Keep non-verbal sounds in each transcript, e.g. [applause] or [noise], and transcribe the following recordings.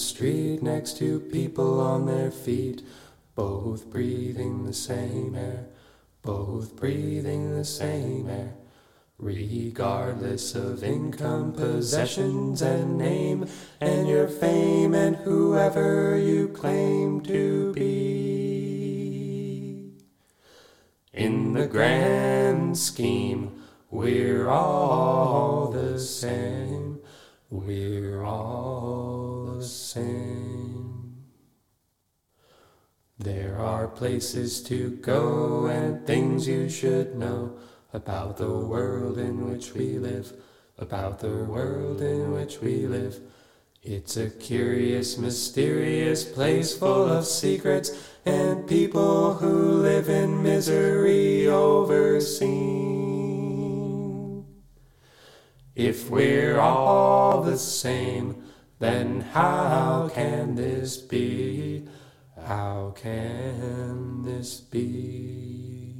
street next to people on their feet, both breathing the same air, both breathing the same air. Regardless of income, possessions, and name, and your fame, and whoever you claim to be. In the grand scheme, we're all the same. We're all same. There are places to go and things you should know about the world in which we live, about the world in which we live. It's a curious, mysterious place full of secrets and people who live in misery overseen. If we're all the same, then how can this be? How can this be?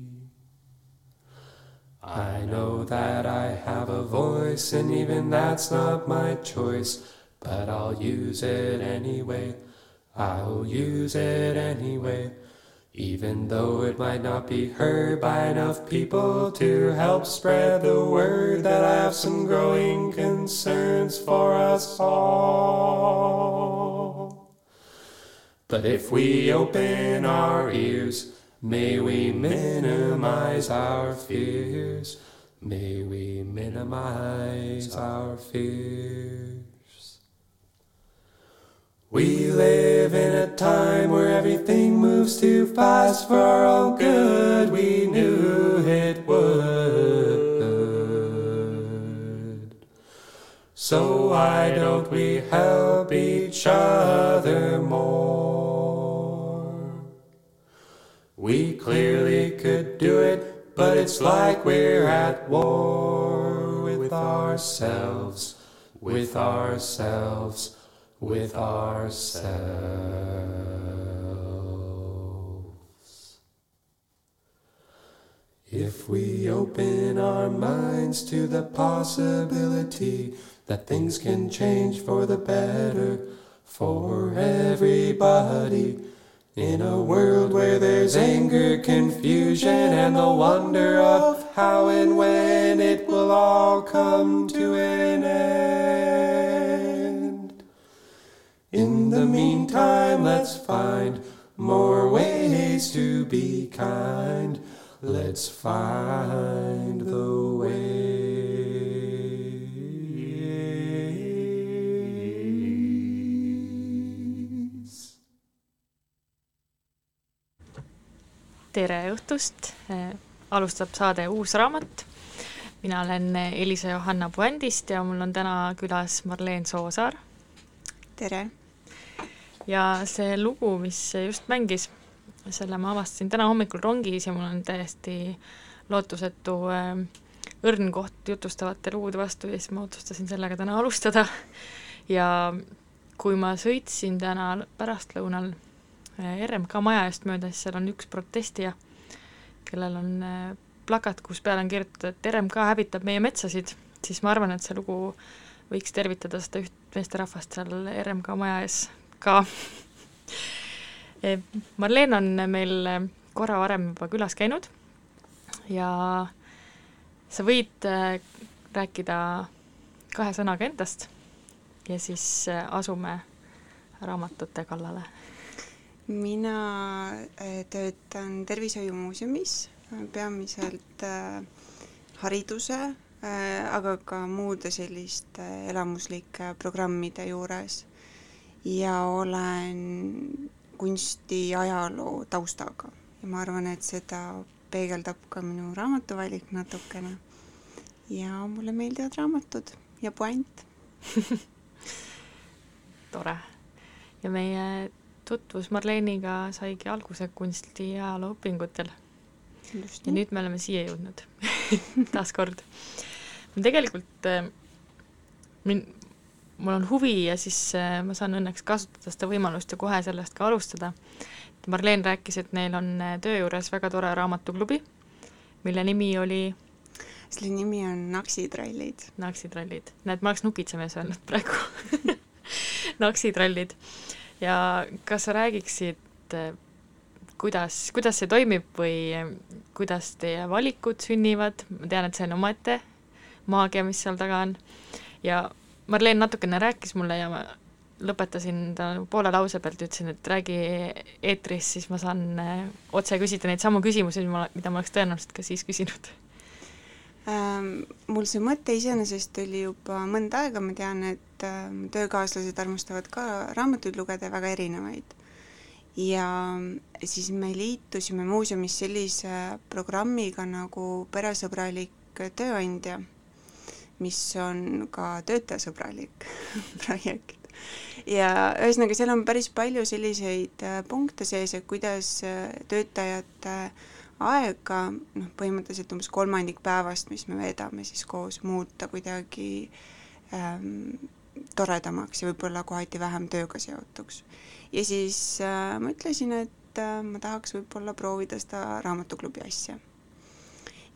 I know that I have a voice, and even that's not my choice, but I'll use it anyway. I'll use it anyway. Even though it might not be heard by enough people to help spread the word that I have some growing concerns for us all. But if we open our ears, May we minimize our fears. May we minimize our fears. We live in a time where everything moves too fast for our own good. We knew it would. So why don't we help each other more? We clearly could do it, but it's like we're at war with ourselves, with ourselves, with ourselves. If we open our minds to the possibility that things can change for the better for everybody, in a world where there's anger, confusion, and the wonder of how and when it will all come to an end. In the meantime, let's find more ways to be kind. Let's find the ways. tere õhtust, alustab saade Uus raamat. mina olen Elisa Johanna Puändist ja mul on täna külas Marleen Soosaar. tere! Ja see lugu, mis just mängis, selle ma avastasin täna hommikul rongis ja mul on täiesti lootusetu äh, õrn koht jutustavate lugude vastu ja siis ma otsustasin sellega täna alustada. ja kui ma sõitsin täna pärastlõunal RMK maja eest mööda, siis seal on üks protestija, kellel on äh, plakat, kus peal on kirjutatud, et RMK hävitab meie metsasid, siis ma arvan, et see lugu võiks tervitada seda üht meesterahvast seal RMK maja ees ka. Marleen on meil korra varem juba külas käinud ja sa võid äh, rääkida kahe sõnaga endast ja siis asume raamatute kallale mina töötan Tervishoiumuuseumis, peamiselt hariduse, aga ka muude selliste elamuslike programmide juures ja olen kunstiajaloo taustaga ja ma arvan, et seda peegeldab ka minu raamatuvalik natukene. ja mulle meeldivad raamatud ja puänt [laughs] tore. ja meie tutvus Marleeniga saigi alguse kunsti ja ajalooõpingutel. ja nüüd me oleme siia jõudnud [laughs] taaskord. tegelikult min-, mul on huvi ja siis ma saan õnneks kasutada seda võimalust ja kohe sellest ka alustada. Marleen rääkis, et neil on töö juures väga tore raamatuklubi, mille nimi oli selle nimi on Naksitrallid. naksitrallid, näed, ma oleks nukitsemees öelnud praegu [laughs] naksitrallid. ja kas sa räägiksid, kuidas, kuidas see toimib või kuidas teie valikud sünnivad, ma tean, et see on omaette maagia, mis seal taga on, ja Marleen natukene rääkis mulle ja ma lõpetasin ta poole lause pealt, ütlesin, et räägi eetris, siis ma saan äh, otse küsida neid samu küsimusi, mida ma oleks tõenäoliselt ka siis küsinud ähm,. Mul see mõte iseenesest oli juba mõnda aega, ma tean, et äh, töökaaslased armastavad ka raamatuid lugeda, väga erinevaid. ja siis me liitusime muuseumis sellise programmiga nagu Peresõbralik tööandja, mis on ka töötajasõbralik [laughs] projekt ja ühesõnaga, seal on päris palju selliseid äh, punkte sees, et kuidas äh, töötajate aega, noh, põhimõtteliselt umbes kolmandik päevast, mis me veedame siis koos, muuta kuidagi ähm, toredamaks ja võib-olla kohati vähem tööga seotuks. ja siis äh, ma ütlesin, et äh, ma tahaks võib-olla proovida seda raamatuklubi asja.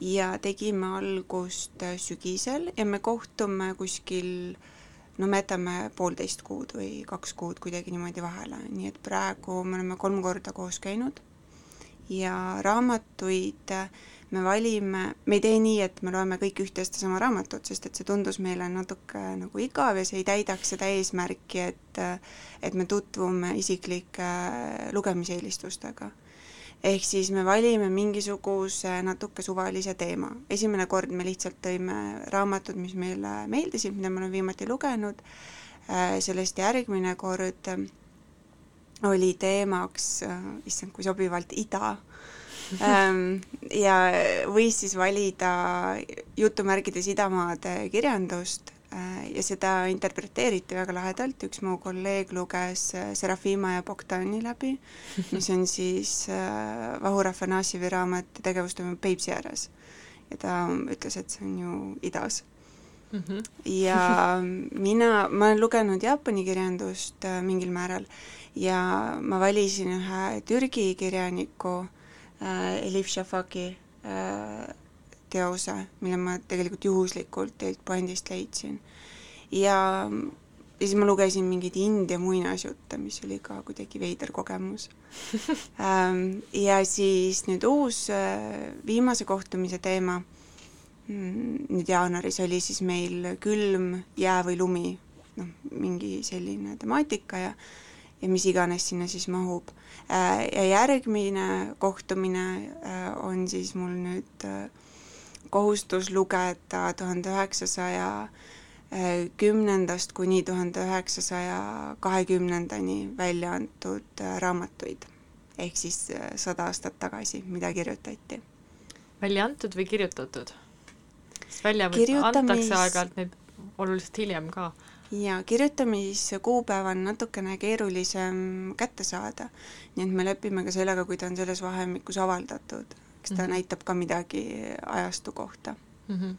Ja tegime algust äh, sügisel ja me kohtume kuskil äh, no me jätame poolteist kuud või kaks kuud kuidagi niimoodi vahele, nii et praegu me oleme kolm korda koos käinud. Ja raamatuid me valime, me ei tee nii, et me loeme kõik ühte ja sedasama raamatut, sest et see tundus meile natuke nagu igav ja see ei täidaks seda eesmärki, et et me tutvume isiklike lugemiseelistustega ehk siis me valime mingisuguse natuke suvalise teema. esimene kord me lihtsalt tõime raamatud, mis meile meeldisid, mida me oleme viimati lugenud, äh, sellest järgmine kord oli teemaks, äh, issand, kui sobivalt, ida. [laughs] Ähm, ja võis siis valida jutumärkides idamaade kirjandust ja seda interpreteeriti väga lahedalt, üks mu kolleeg luges äh, Serafima ja Bogdani läbi, [laughs] mis on siis äh, Vahur Afanasjevi raamat Tegevus toimub Peipsi ääres. ja ta ütles, et see on ju idas mm. -hmm. ja [laughs] mina, ma olen lugenud Jaapani kirjandust mingil määral ja ma valisin ühe Türgi kirjaniku äh, Elif Shafaki äh, teose, mille ma tegelikult juhuslikult teilt puändist leidsin. ja, ja siis ma lugesin mingeid India muinasjutte, mis oli ka kuidagi veider kogemus [laughs] ähm, ja siis nüüd uus äh, viimase kohtumise teema, mm, nüüd jaanuaris oli siis meil külm, jää või lumi, noh, mingi selline temaatika ja ja mis iganes sinna siis mahub. Äh, ja järgmine kohtumine äh, on siis mul nüüd kohustus lugeda tuhande üheksasaja kümnendast kuni tuhande üheksasaja kahekümnendani välja antud äh, raamatuid. ehk siis äh, sada aastat tagasi, mida kirjutati. välja antud või kirjutatud? sest välja Kirjutamis... antakse aeg-ajalt neid oluliselt hiljem ka. jaa, kirjutamiskuupäev on natukene keerulisem kätte saada, nii et me lepime ka sellega, kui ta on selles vahemikus avaldatud eks ta mm -hmm. näitab ka midagi ajastu kohta -hmm..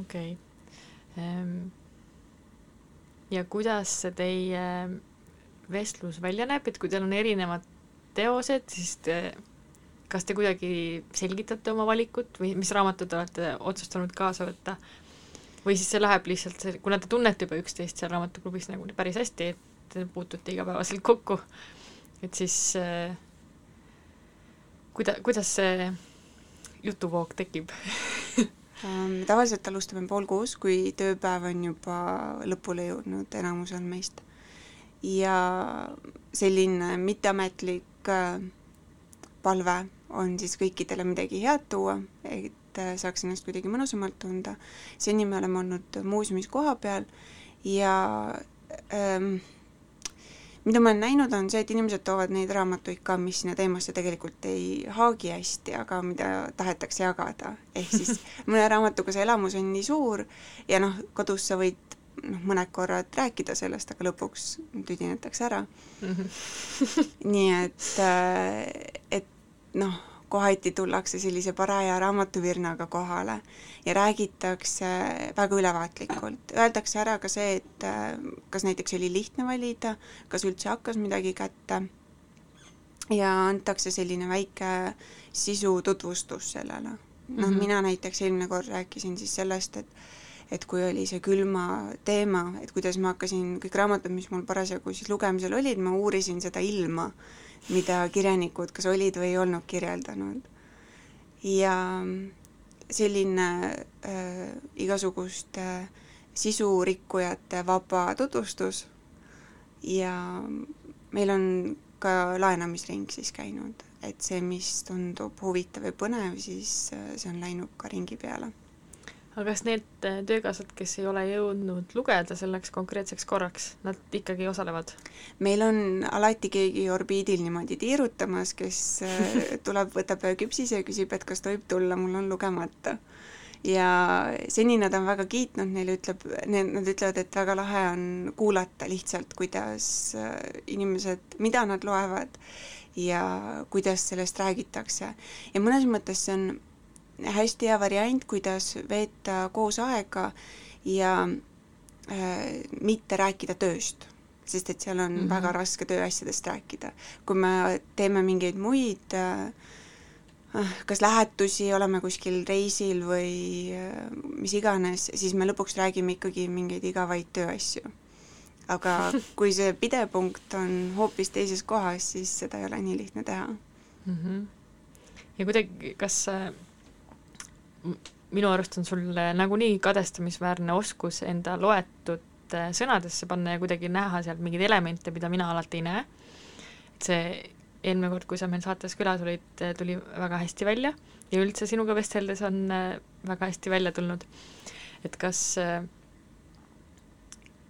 okei ehm,. ja kuidas see teie vestlus välja näeb, et kui teil on erinevad teosed, siis te, kas te kuidagi selgitate oma valikut või mis raamatud te olete otsustanud kaasa võtta? või siis see läheb lihtsalt, kuna te tunnete juba üksteist seal raamatuklubis nagu päris hästi, et te puutute igapäevaselt kokku, et siis äh, kuida-, kuidas see jutuvoog tekib ähm, tavaliselt alustame pool kuus, kui tööpäev on juba lõpule jõudnud enamusel meist. ja selline mitteametlik äh, palve on siis kõikidele midagi head tuua, et äh, saaks ennast kuidagi mõnusamalt tunda. seni me oleme olnud muuseumis kohapeal ja ähm, mida ma olen näinud, on see, et inimesed toovad neid raamatuid ka, mis sinna teemasse tegelikult ei haagi hästi, aga mida tahetakse jagada. ehk siis [laughs] mõne raamatuga see elamus on nii suur ja noh, kodus sa võid noh, mõned korrad rääkida sellest, aga lõpuks tüdinetakse ära mm. -hmm. nii et, äh, et noh kohati tullakse sellise paraja raamatuvirnaga kohale ja räägitakse väga ülevaatlikult. Öeldakse ära ka see, et äh, kas näiteks oli lihtne valida, kas üldse hakkas midagi kätte ja antakse selline väike sisu tutvustus sellele. noh mm -hmm., mina näiteks eelmine kord rääkisin siis sellest, et et kui oli see külma teema, et kuidas ma hakkasin, kõik raamatud, mis mul parasjagu siis lugemisel olid, ma uurisin seda ilma, mida kirjanikud kas olid või ei olnud kirjeldanud. ja selline äh, igasuguste äh, sisurikkujate vaba tutvustus ja meil on ka laenamisring siis käinud, et see, mis tundub huvitav ja põnev, siis äh, see on läinud ka ringi peale. Aga kas need äh, töökaaslased, kes ei ole jõudnud lugeda selleks konkreetseks korraks, nad ikkagi osalevad? meil on alati keegi orbiidil niimoodi tiirutamas, kes äh, [laughs] tuleb, võtab küpsise ja küsib, et kas tohib tulla, mul on lugemata ja seni nad on väga kiitnud, neile ütleb, nad ütlevad, et väga lahe on kuulata lihtsalt, kuidas äh, inimesed, mida nad loevad ja kuidas sellest räägitakse. ja mõnes mõttes see on hästi hea variant, kuidas veeta koos aega ja äh, mitte rääkida tööst sest et seal on mm -hmm. väga raske tööasjadest rääkida. kui me teeme mingeid muid äh, Ah, kas lähetusi, oleme kuskil reisil või äh, mis iganes, siis me lõpuks räägime ikkagi mingeid igavaid tööasju. aga [laughs] kui see pidepunkt on hoopis teises kohas, siis seda ei ole nii lihtne teha mm. -hmm. ja kuidagi, kas minu arust on sul nagunii kadestamisväärne oskus enda loetud äh, sõnadesse panna ja kuidagi näha sealt mingeid elemente, mida mina alati ei näe. et see eelmine kord, kui sa meil saates külas olid, tuli väga hästi välja ja üldse sinuga vesteldes on väga hästi välja tulnud. et kas,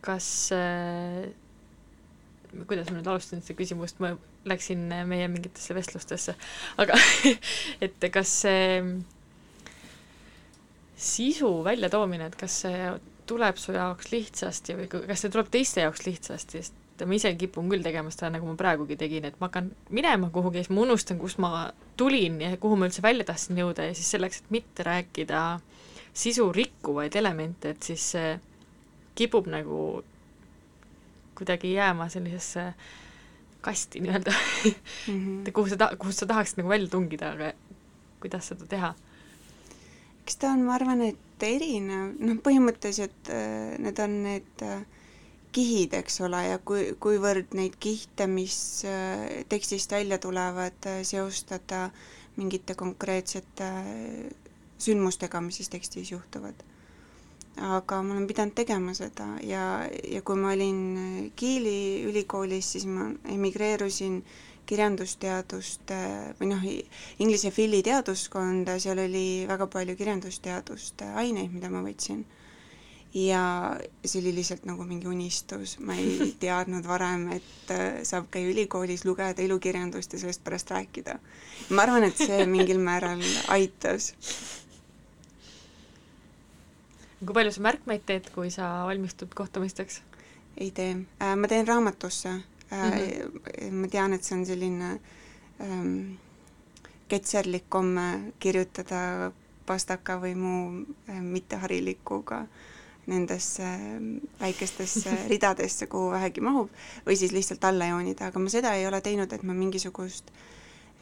kas, kuidas ma nüüd alustasin seda küsimust, ma läksin meie mingitesse vestlustesse, aga [laughs] et kas see sisu väljatoomine, et kas see tuleb su jaoks lihtsasti või kas see tuleb teiste jaoks lihtsasti, sest ma ise kipun küll tegema seda, nagu ma praegugi tegin, et ma hakkan minema kuhugi ja siis ma unustan, kust ma tulin ja kuhu ma üldse välja tahtsin jõuda ja siis selleks, et mitte rääkida sisu rikkuvaid elemente, et siis see kipub nagu kuidagi jääma sellisesse kasti nii-öelda [laughs] mm, -hmm. kuhu sa ta-, kust sa tahaksid nagu välja tungida, aga kuidas seda teha? Eks ta on, ma arvan, et erinev, noh põhimõtteliselt äh, need on need äh, kihid, eks ole, ja kui, kuivõrd neid kihte, mis äh, tekstist välja tulevad, äh, seostada mingite konkreetsete äh, sündmustega, mis siis tekstis juhtuvad. aga ma olen pidanud tegema seda ja, ja kui ma olin Kiili ülikoolis, siis ma emigreerusin kirjandusteaduste või noh, Inglise Philly teaduskonda, seal oli väga palju kirjandusteaduste aineid, mida ma võtsin ja see oli lihtsalt nagu mingi unistus, ma ei [laughs] teadnud varem, et äh, saab käia ülikoolis, lugeda ilukirjandust ja sellest pärast rääkida. ma arvan, et see [laughs] mingil määral aitas. kui palju sa märkmeid teed, kui sa valmistud kohtumisteks? ei tee, äh, ma teen raamatusse mm. -hmm. ma tean, et see on selline ähm, ketserlik komme kirjutada pastaka või muu äh, mitteharilikuga nendesse väikestesse [laughs] ridadesse, kuhu vähegi mahub, või siis lihtsalt alla joonida, aga ma seda ei ole teinud, et ma mingisugust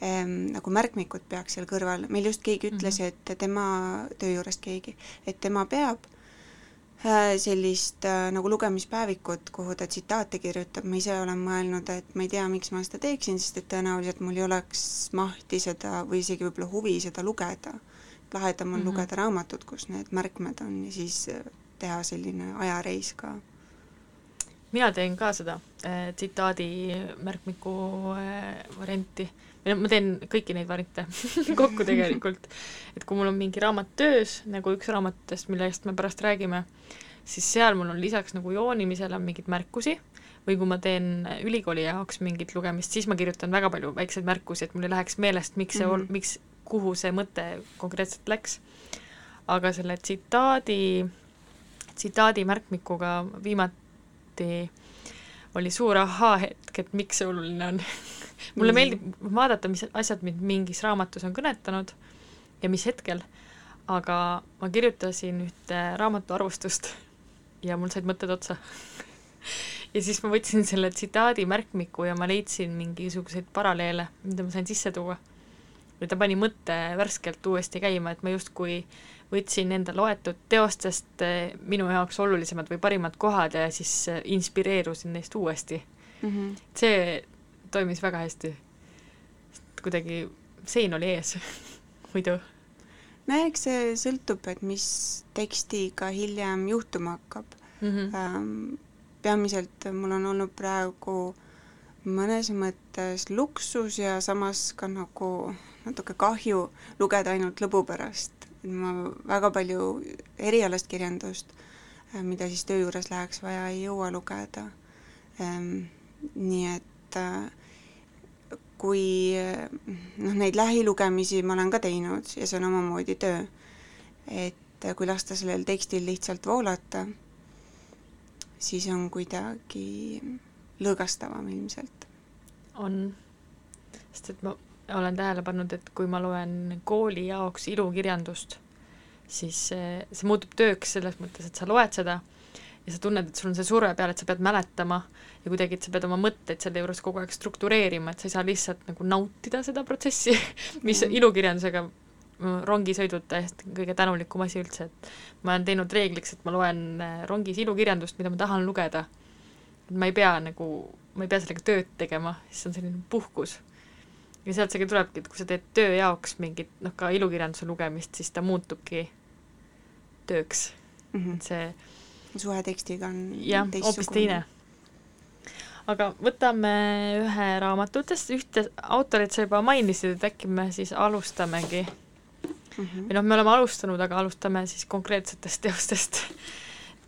ähm, nagu märkmikut peaks seal kõrval, meil just keegi ütles mm, -hmm. et tema, töö juurest keegi, et tema peab sellist äh, nagu lugemispäevikut, kuhu ta tsitaate kirjutab, ma ise olen mõelnud, et ma ei tea, miks ma seda teeksin, sest et tõenäoliselt mul ei oleks mahti seda või isegi võib-olla huvi seda lugeda. lahedam on mm -hmm. lugeda raamatut, kus need märkmed on ja siis äh, teha selline ajareis ka. mina teen ka seda äh, tsitaadi märkmiku äh, varianti, või noh, ma teen kõiki neid variante [laughs] kokku tegelikult, et kui mul on mingi raamat töös, nagu üks raamatutest, millest me pärast räägime, siis seal mul on lisaks nagu joonimisele on mingeid märkusi, või kui ma teen ülikooli jaoks mingit lugemist, siis ma kirjutan väga palju väikseid märkusi, et mul ei läheks meelest, miks see mm, -hmm. miks, kuhu see mõte konkreetselt läks. aga selle tsitaadi tsitaadimärkmikuga viimati oli suur ahaa-hetk, et miks see oluline on [laughs] mulle mm. meeldib vaadata, mis asjad mind mingis raamatus on kõnetanud ja mis hetkel, aga ma kirjutasin ühte raamatu arvustust ja mul said mõtted otsa ja siis ma võtsin selle tsitaadi märkmiku ja ma leidsin mingisuguseid paralleele, mida ma sain sisse tuua. ja ta pani mõtte värskelt uuesti käima, et ma justkui võtsin enda loetud teostest eh, minu jaoks olulisemad või parimad kohad ja siis eh, inspireerusin neist uuesti mm. -hmm. see toimis väga hästi. kuidagi sein oli ees [laughs] muidu. no eks see sõltub, et mis tekstiga hiljem juhtuma hakkab mm. -hmm. Peamiselt mul on olnud praegu mõnes mõttes luksus ja samas ka nagu natuke kahju lugeda ainult lõbu pärast. ma väga palju erialast kirjandust, äh, mida siis töö juures läheks vaja, ei jõua lugeda. Ähm, nii et äh, kui noh, neid lähilugemisi ma olen ka teinud ja see on omamoodi töö, et kui lasta sellel tekstil lihtsalt voolata, siis on kuidagi lõõgastavam ilmselt. on, sest et ma olen tähele pannud, et kui ma loen kooli jaoks ilukirjandust, siis see, see muutub tööks selles mõttes, et sa loed seda ja sa tunned, et sul on see surve peal, et sa pead mäletama ja kuidagi, et sa pead oma mõtteid selle juures kogu aeg struktureerima, et sa ei saa lihtsalt nagu nautida seda protsessi, [laughs] mis mm. ilukirjandusega rongisõidud täiesti kõige tänulikum asi üldse, et ma olen teinud reegliks, et ma loen äh, rongis ilukirjandust, mida ma tahan lugeda. ma ei pea nagu, ma ei pea sellega tööd tegema, siis on selline puhkus. ja sealt see ka tulebki, et kui sa teed töö jaoks mingit, noh, ka ilukirjanduse lugemist, siis ta muutubki tööks mm. -hmm. et see suhe tekstiga on jah, hoopis teine aga võtame ühe raamatutest, ühte autorit sa juba mainisid, et äkki me siis alustamegi mm. -hmm. või noh, me oleme alustanud, aga alustame siis konkreetsetest teostest.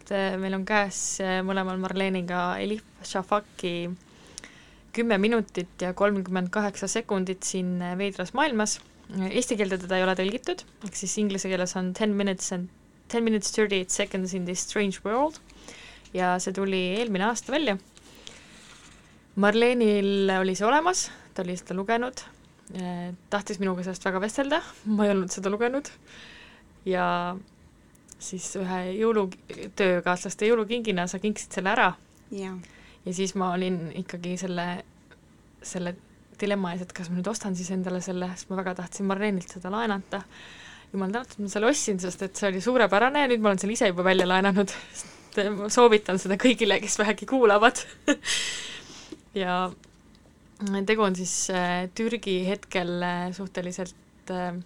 et eh, meil on käes eh, mõlemal Marleniga Elif Shafaki kümme minutit ja kolmkümmend kaheksa sekundit siin eh, veidras maailmas. Eesti keelde teda ei ole tõlgitud, ehk siis inglise keeles on ten minutes and ten minutes thirty eight seconds in this strange world. Ja see tuli eelmine aasta välja. Marlenil oli see olemas, ta oli seda lugenud, eh, tahtis minuga sellest väga vestelda, ma ei olnud seda lugenud. Ja siis ühe jõulu, töökaaslaste jõulukingina sa kinkisid selle ära. ja siis ma olin ikkagi selle, selle dilemma ees, et kas ma nüüd ostan siis endale selle, sest ma väga tahtsin Marlenilt seda laenata. Jumal tänatud, ma selle ostsin, sest et see oli suurepärane ja nüüd ma olen selle ise juba välja laenanud. soovitan seda kõigile, kes vähegi kuulavad [laughs] ja tegu on siis äh, Türgi hetkel äh, suhteliselt äh,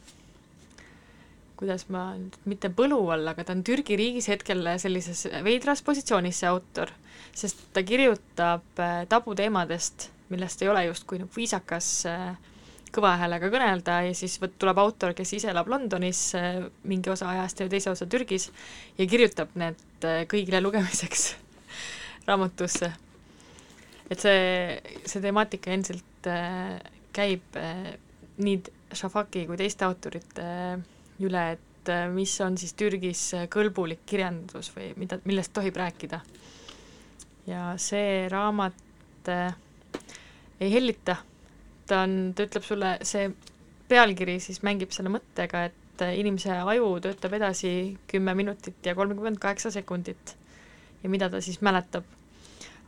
kuidas ma mitte põlu all, aga ta on Türgi riigis hetkel sellises veidras positsioonis, see autor, sest ta kirjutab tabuteemadest, millest ei ole justkui nagu viisakas kõva häälega kõnelda ja siis võt-, tuleb autor, kes ise elab Londonis mingi osa ajast ja teise osa Türgis ja kirjutab need kõigile lugemiseks [laughs] raamatusse et see, see temaatika endiselt äh, käib äh, nii Shafaki kui teiste autorite äh, üle, et äh, mis on siis Türgis kõlbulik kirjandus või mida, millest tohib rääkida. ja see raamat äh, ei hellita, ta on, ta ütleb sulle, see pealkiri siis mängib selle mõttega, et äh, inimese aju töötab edasi kümme minutit ja kolmkümmend kaheksa sekundit ja mida ta siis mäletab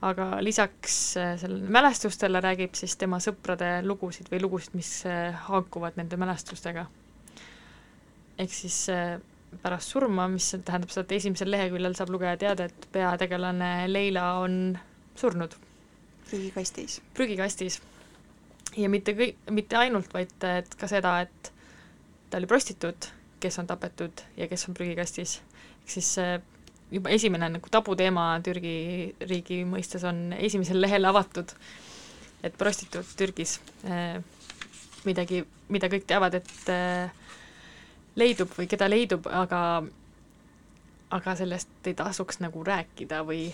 aga lisaks äh, sellele mälestustele räägib siis tema sõprade lugusid või lugusid, mis äh, haakuvad nende mälestustega. ehk siis pärast surma, mis tähendab seda, et esimesel leheküljel saab lugeja teada, et peategelane Leila on surnud. prügikastis. prügikastis. Ja mitte kõik, mitte ainult, vaid et ka seda, et ta oli prostituut, kes on tapetud ja kes on prügikastis. ehk siis juba esimene nagu tabuteema Türgi riigi mõistes on esimesel lehel avatud, et prostituut Türgis eh, midagi, mida kõik teavad, et eh, leidub või keda leidub, aga aga sellest ei tasuks nagu rääkida või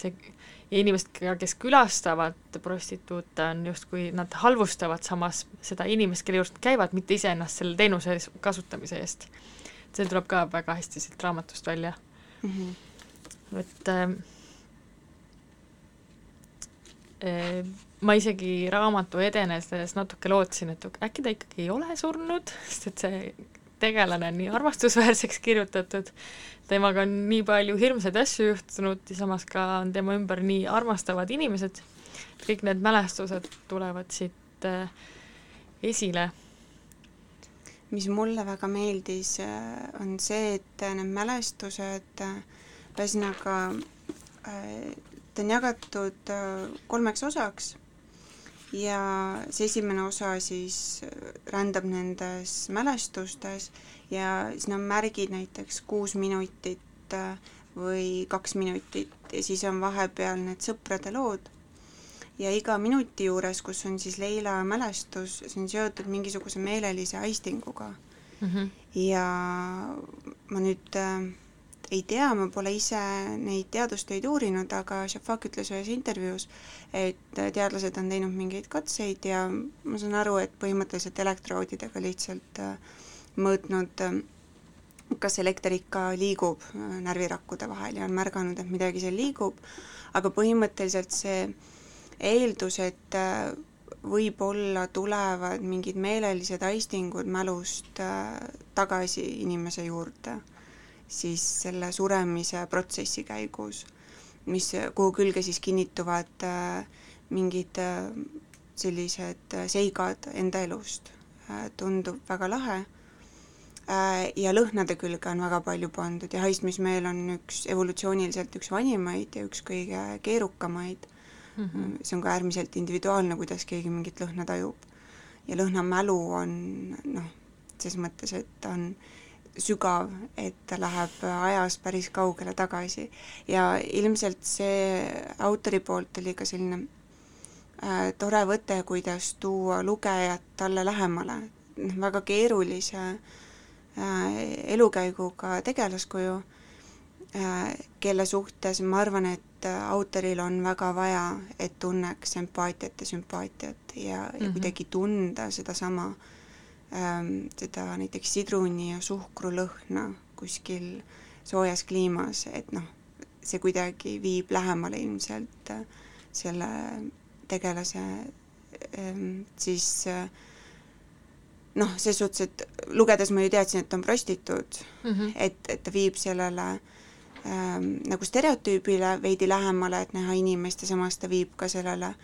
see ja inimesed, kes külastavad prostituute, on justkui, nad halvustavad samas seda inimest, kelle juures nad käivad, mitte iseennast selle teenuse kasutamise eest. see tuleb ka väga hästi siit raamatust välja mm. -hmm. et äh, ma isegi raamatu edenedes natuke lootsin, et äkki ta ikkagi ei ole surnud, sest et see tegelane on nii armastusväärseks kirjutatud, temaga on nii palju hirmsaid asju juhtunud ja samas ka on tema ümber nii armastavad inimesed, kõik need mälestused tulevad siit äh, esile. mis mulle väga meeldis, on see, et need mälestused, ühesõnaga ta on jagatud kolmeks osaks ja see esimene osa siis rändab nendes mälestustes ja siin on märgid näiteks kuus minutit või kaks minutit ja siis on vahepeal need sõprade lood ja iga minuti juures, kus on siis Leila mälestus, see on seotud mingisuguse meelelise aistinguga mm. -hmm. ja ma nüüd äh, ei tea, ma pole ise neid teadustöid uurinud, aga Shafak ütles ühes intervjuus, et teadlased on teinud mingeid katseid ja ma saan aru, et põhimõtteliselt elektroodidega lihtsalt äh, mõõtnud äh, kas elekter ikka liigub äh, närvirakkude vahel ja on märganud, et midagi seal liigub, aga põhimõtteliselt see eeldus, et võib-olla tulevad mingid meelelised aistingud mälust tagasi inimese juurde, siis selle suremise protsessi käigus, mis, kuhu külge siis kinnituvad äh, mingid sellised seigad enda elust. tundub väga lahe ja lõhnade külge on väga palju pandud ja haistmismeel on üks evolutsiooniliselt üks vanimaid ja üks kõige keerukamaid mm. -hmm. see on ka äärmiselt individuaalne, kuidas keegi mingit lõhna tajub. ja lõhnamälu on noh, ses mõttes, et ta on sügav, et ta läheb ajas päris kaugele tagasi ja ilmselt see autori poolt oli ka selline äh, tore võte, kuidas tuua lugejat talle lähemale, väga keerulise äh, elukäiguga tegelaskuju äh,, kelle suhtes ma arvan, et äh, autoril on väga vaja, et tunneks empaatiat ja sümpaatiat ja mm, -hmm. ja mhm. kuidagi tunda sedasama ähm,, seda näiteks sidruni ja suhkru lõhna kuskil soojas kliimas, et noh, see kuidagi viib lähemale ilmselt äh, selle tegelase ähm, siis äh, noh, ses suhtes, et lugedes ma ju teadsin, et on prostituut mm, -hmm. et, et ta viib sellele äh, ähm, nagu stereotüübile veidi lähemale, et näha inimest ja samas ta viib ka sellele äh,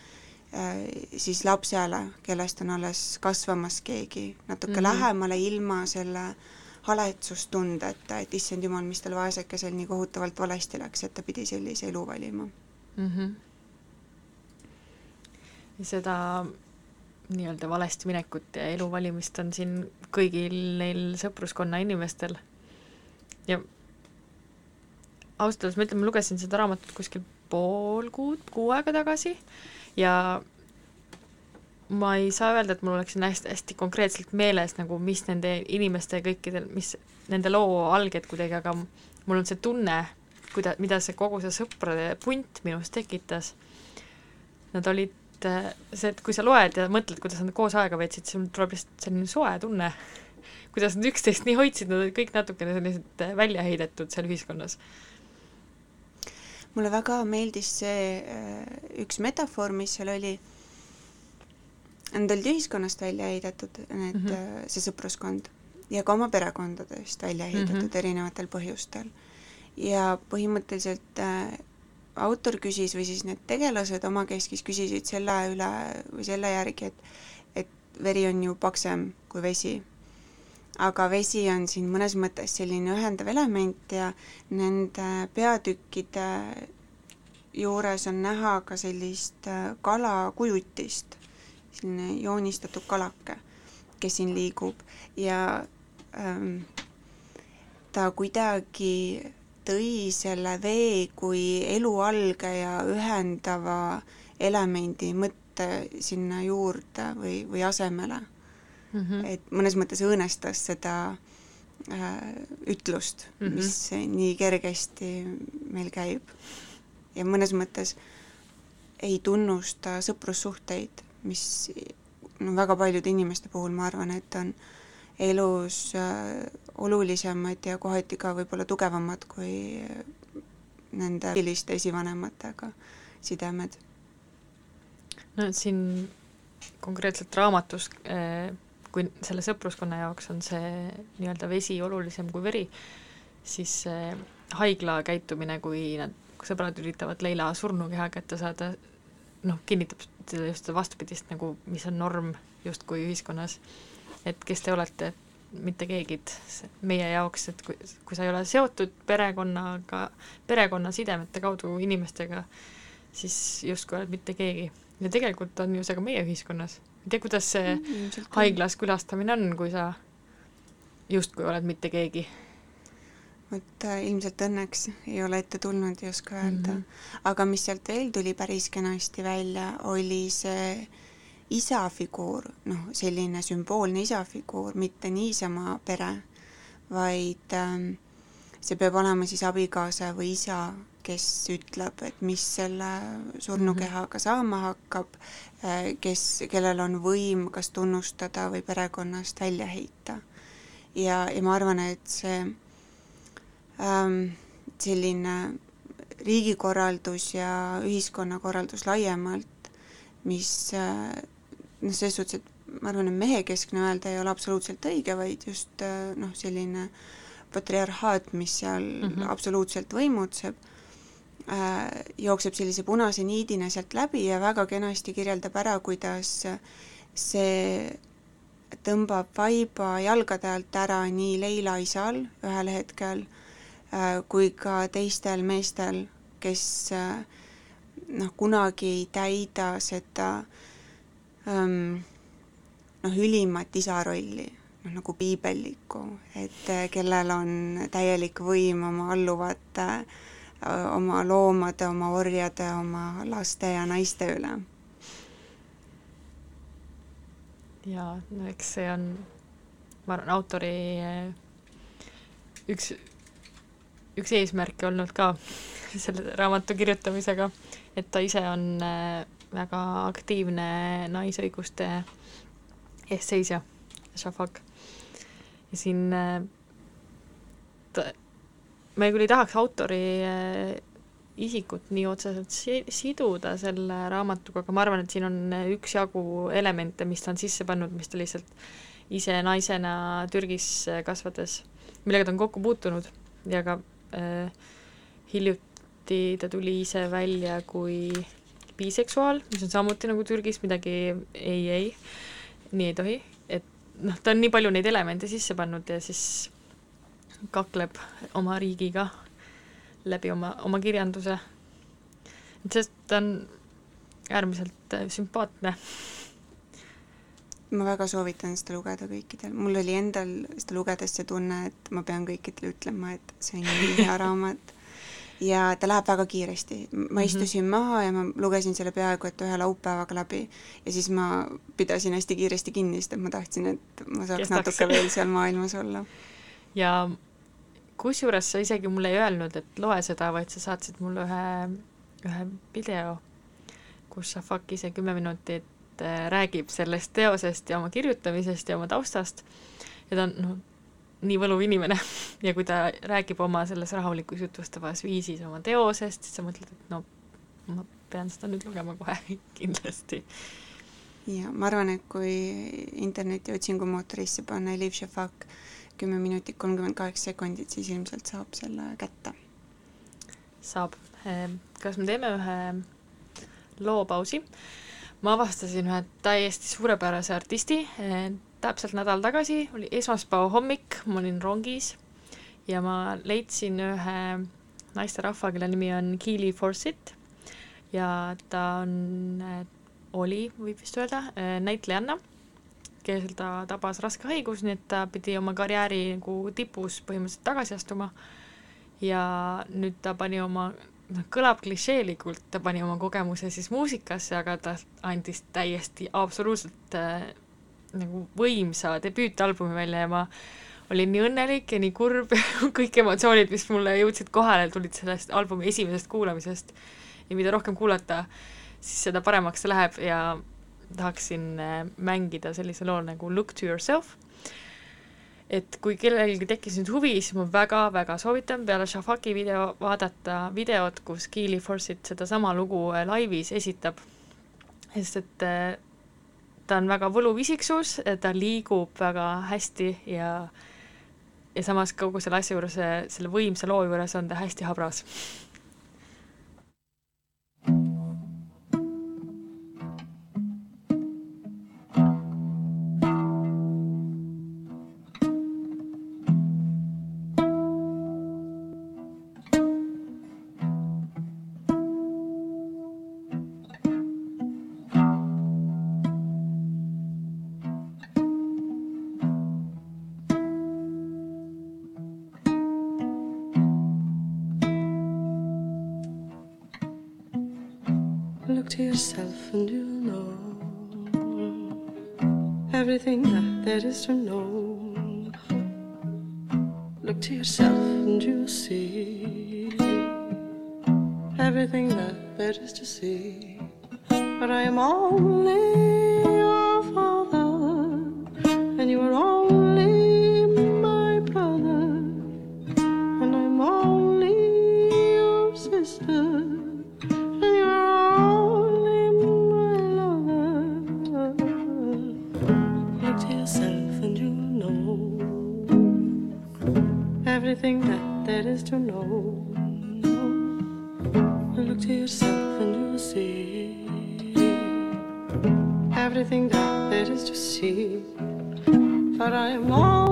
siis lapsele, kellest on alles kasvamas keegi, natuke mm -hmm. lähemale ilma selle haletsustundeta, et issand jumal, mis tal vaesekesel nii kohutavalt valesti läks, et ta pidi sellise elu valima mm. -hmm. seda nii-öelda valesti minekut ja elu valimist on siin kõigil neil sõpruskonna inimestel ja ausalt öeldes ma ütlen, ma lugesin seda raamatut kuskil pool kuud, kuu aega tagasi ja ma ei saa öelda, et mul oleks siin hästi, hästi konkreetselt meeles nagu, mis nende inimeste kõikidel, mis nende loo alged kuidagi, aga mul on see tunne, kuida-, mida see kogu see sõprade punt minus tekitas. Nad olid see, et kui sa loed ja mõtled, kuidas nad koos aega veetsid, siis sul tuleb lihtsalt selline soe tunne, kuidas nad üksteist nii hoidsid, nad olid kõik natukene sellised välja heidetud seal ühiskonnas mulle väga meeldis see äh, üks metafoor, mis seal oli, nad olid ühiskonnast välja heidetud, need mm, -hmm. see sõpruskond, ja ka oma perekondadest välja heidetud mm -hmm. erinevatel põhjustel. ja põhimõtteliselt äh, autor küsis või siis need tegelased omakeskis küsisid selle üle või selle järgi, et et veri on ju paksem kui vesi aga vesi on siin mõnes mõttes selline ühendav element ja nende peatükkide juures on näha ka sellist äh, kalakujutist, selline joonistatud kalake, kes siin liigub. Ja ähm, ta kuidagi tõi selle vee kui elualgeja ühendava elemendi mõtte sinna juurde või, või asemele mm. -hmm. et mõnes mõttes õõnestas seda äh, ütlust mm, -hmm. mis nii kergesti meil käib. ja mõnes mõttes ei tunnusta sõprussuhteid, mis no väga paljude inimeste puhul ma arvan, et on elus äh, olulisemad ja kohati ka võib-olla tugevamad kui nende selliste esivanematega sidemed. no siin konkreetselt raamatus äh, kui selle sõpruskonna jaoks on see nii-öelda vesi olulisem kui veri, siis see haigla käitumine, kui nad, sõbrad üritavad Leila surnukeha kätte saada, noh, kinnitab seda just vastupidist nagu, mis on norm justkui ühiskonnas. et kes te olete, mitte keegi meie jaoks, et kui, kui sa ei ole seotud perekonnaga, perekonnasidemete kaudu inimestega, siis justkui oled mitte keegi. ja tegelikult on ju see ka meie ühiskonnas. Ei tea, kuidas see mm, haiglas külastamine on, kui sa justkui oled mitte keegi vot äh, ilmselt õnneks ei ole ette tulnud, ei oska öelda mm. -hmm. aga mis sealt veel tuli päris kenasti välja, oli see isafiguur, noh, selline sümboolne isafiguur, mitte niisama pere, vaid ähm, see peab olema siis abikaasa või isa, kes ütleb, et mis selle surnukehaga saama hakkab, äh, kes, kellel on võim kas tunnustada või perekonnast välja heita. ja, ja ma arvan, et see ähm, selline riigikorraldus ja ühiskonnakorraldus laiemalt, mis äh, noh, selles suhtes, et ma arvan, et mehekeskne öelda ei ole absoluutselt õige, vaid just äh, noh, selline patriarhaat, mis seal mm -hmm. absoluutselt võimutseb jookseb sellise punase niidina sealt läbi ja väga kenasti kirjeldab ära, kuidas see tõmbab vaiba jalgade alt ära nii Leila isal ühel hetkel äh, kui ka teistel meestel, kes äh, noh, kunagi ei täida seda äh, ähm, noh, ülimat isa rolli, noh nagu piibellikku, et äh, kellel on täielik võim oma alluvate, äh, oma loomade, oma orjade, oma laste ja naiste üle. jaa, no eks see on, ma arvan, autori äh, üks, üks eesmärke olnud ka [laughs] selle raamatu kirjutamisega, et ta ise on väga aktiivne naisõiguste eestseisja, Shafak. ja siin äh, ta, me küll ei tahaks autori äh, isikut nii otseselt si siduda selle raamatuga, aga ma arvan, et siin on üksjagu elemente, mis ta on sisse pannud, mis ta lihtsalt ise naisena Türgis kasvades, millega ta on kokku puutunud. Ja ka äh, hiljuti ta tuli ise välja kui biseksuaal, mis on samuti nagu Türgis midagi ei, ei, nii ei tohi, et noh, ta on nii palju neid elemente sisse pannud ja siis kakleb oma riigiga läbi oma, oma kirjanduse. et sest ta on äärmiselt äh, sümpaatne. ma väga soovitan seda lugeda kõikidel, mul oli endal seda lugedes see tunne, et ma pean kõikidele ütlema, et see on nii hea [laughs] raamat ja ta läheb väga kiiresti. ma mm -hmm. istusin maha ja ma lugesin selle peaaegu et ühe laupäevaga läbi ja siis ma pidasin hästi kiiresti kinni, sest et ma tahtsin, et ma saaks Kestaks. natuke veel seal maailmas olla. ja kusjuures sa isegi mulle ei öelnud, et loe seda, vaid sa saatsid mulle ühe, ühe video, kus Shafak ise kümme minutit äh, räägib sellest teosest ja oma kirjutamisest ja oma taustast ja ta on noh, nii võluv inimene [laughs] ja kui ta räägib oma selles rahulikus jutustavas viisis oma teosest, siis sa mõtled, et no ma pean seda nüüd lugema kohe [laughs] kindlasti. ja ma arvan, et kui interneti otsingumootorisse panna Eliv Shafak kümme minutit kolmkümmend kaheksa sekundit, siis ilmselt saab selle kätte. saab. Ehm, kas me teeme ühe loopausi? ma avastasin ühe täiesti suurepärase artisti, ehm, täpselt nädal tagasi, oli esmaspäeva hommik, ma olin rongis ja ma leidsin ühe naisterahva, kelle nimi on Keely Forsyth ja ta on, oli, võib vist öelda, näitlejanna, kellel ta tabas raske haigus, nii et ta pidi oma karjääri nagu tipus põhimõtteliselt tagasi astuma ja nüüd ta pani oma noh, kõlab klišeelikult, ta pani oma kogemuse siis muusikasse, aga ta andis täiesti absoluutselt äh, nagu võimsa debüütalbumi välja ja ma olin nii õnnelik ja nii kurb [laughs] kõik emotsioonid, mis mulle jõudsid kohale, tulid sellest albumi esimesest kuulamisest. ja mida rohkem kuulata, siis seda paremaks see läheb ja tahaksin äh, mängida sellise loo nagu Look to yourself. et kui kellelgi tekkis nüüd huvi, siis ma väga-väga soovitan peale Shafaki video vaadata videot, kus Keely Forsyth sedasama lugu äh, laivis esitab. sest et äh, ta on väga võluv isiksus, ta liigub väga hästi ja ja samas kogu selle asja juures, selle võimsa loo juures on ta hästi habras is to know. Look to yourself and you'll see everything that there is to see. But I am only everything that it is to see. But I am all.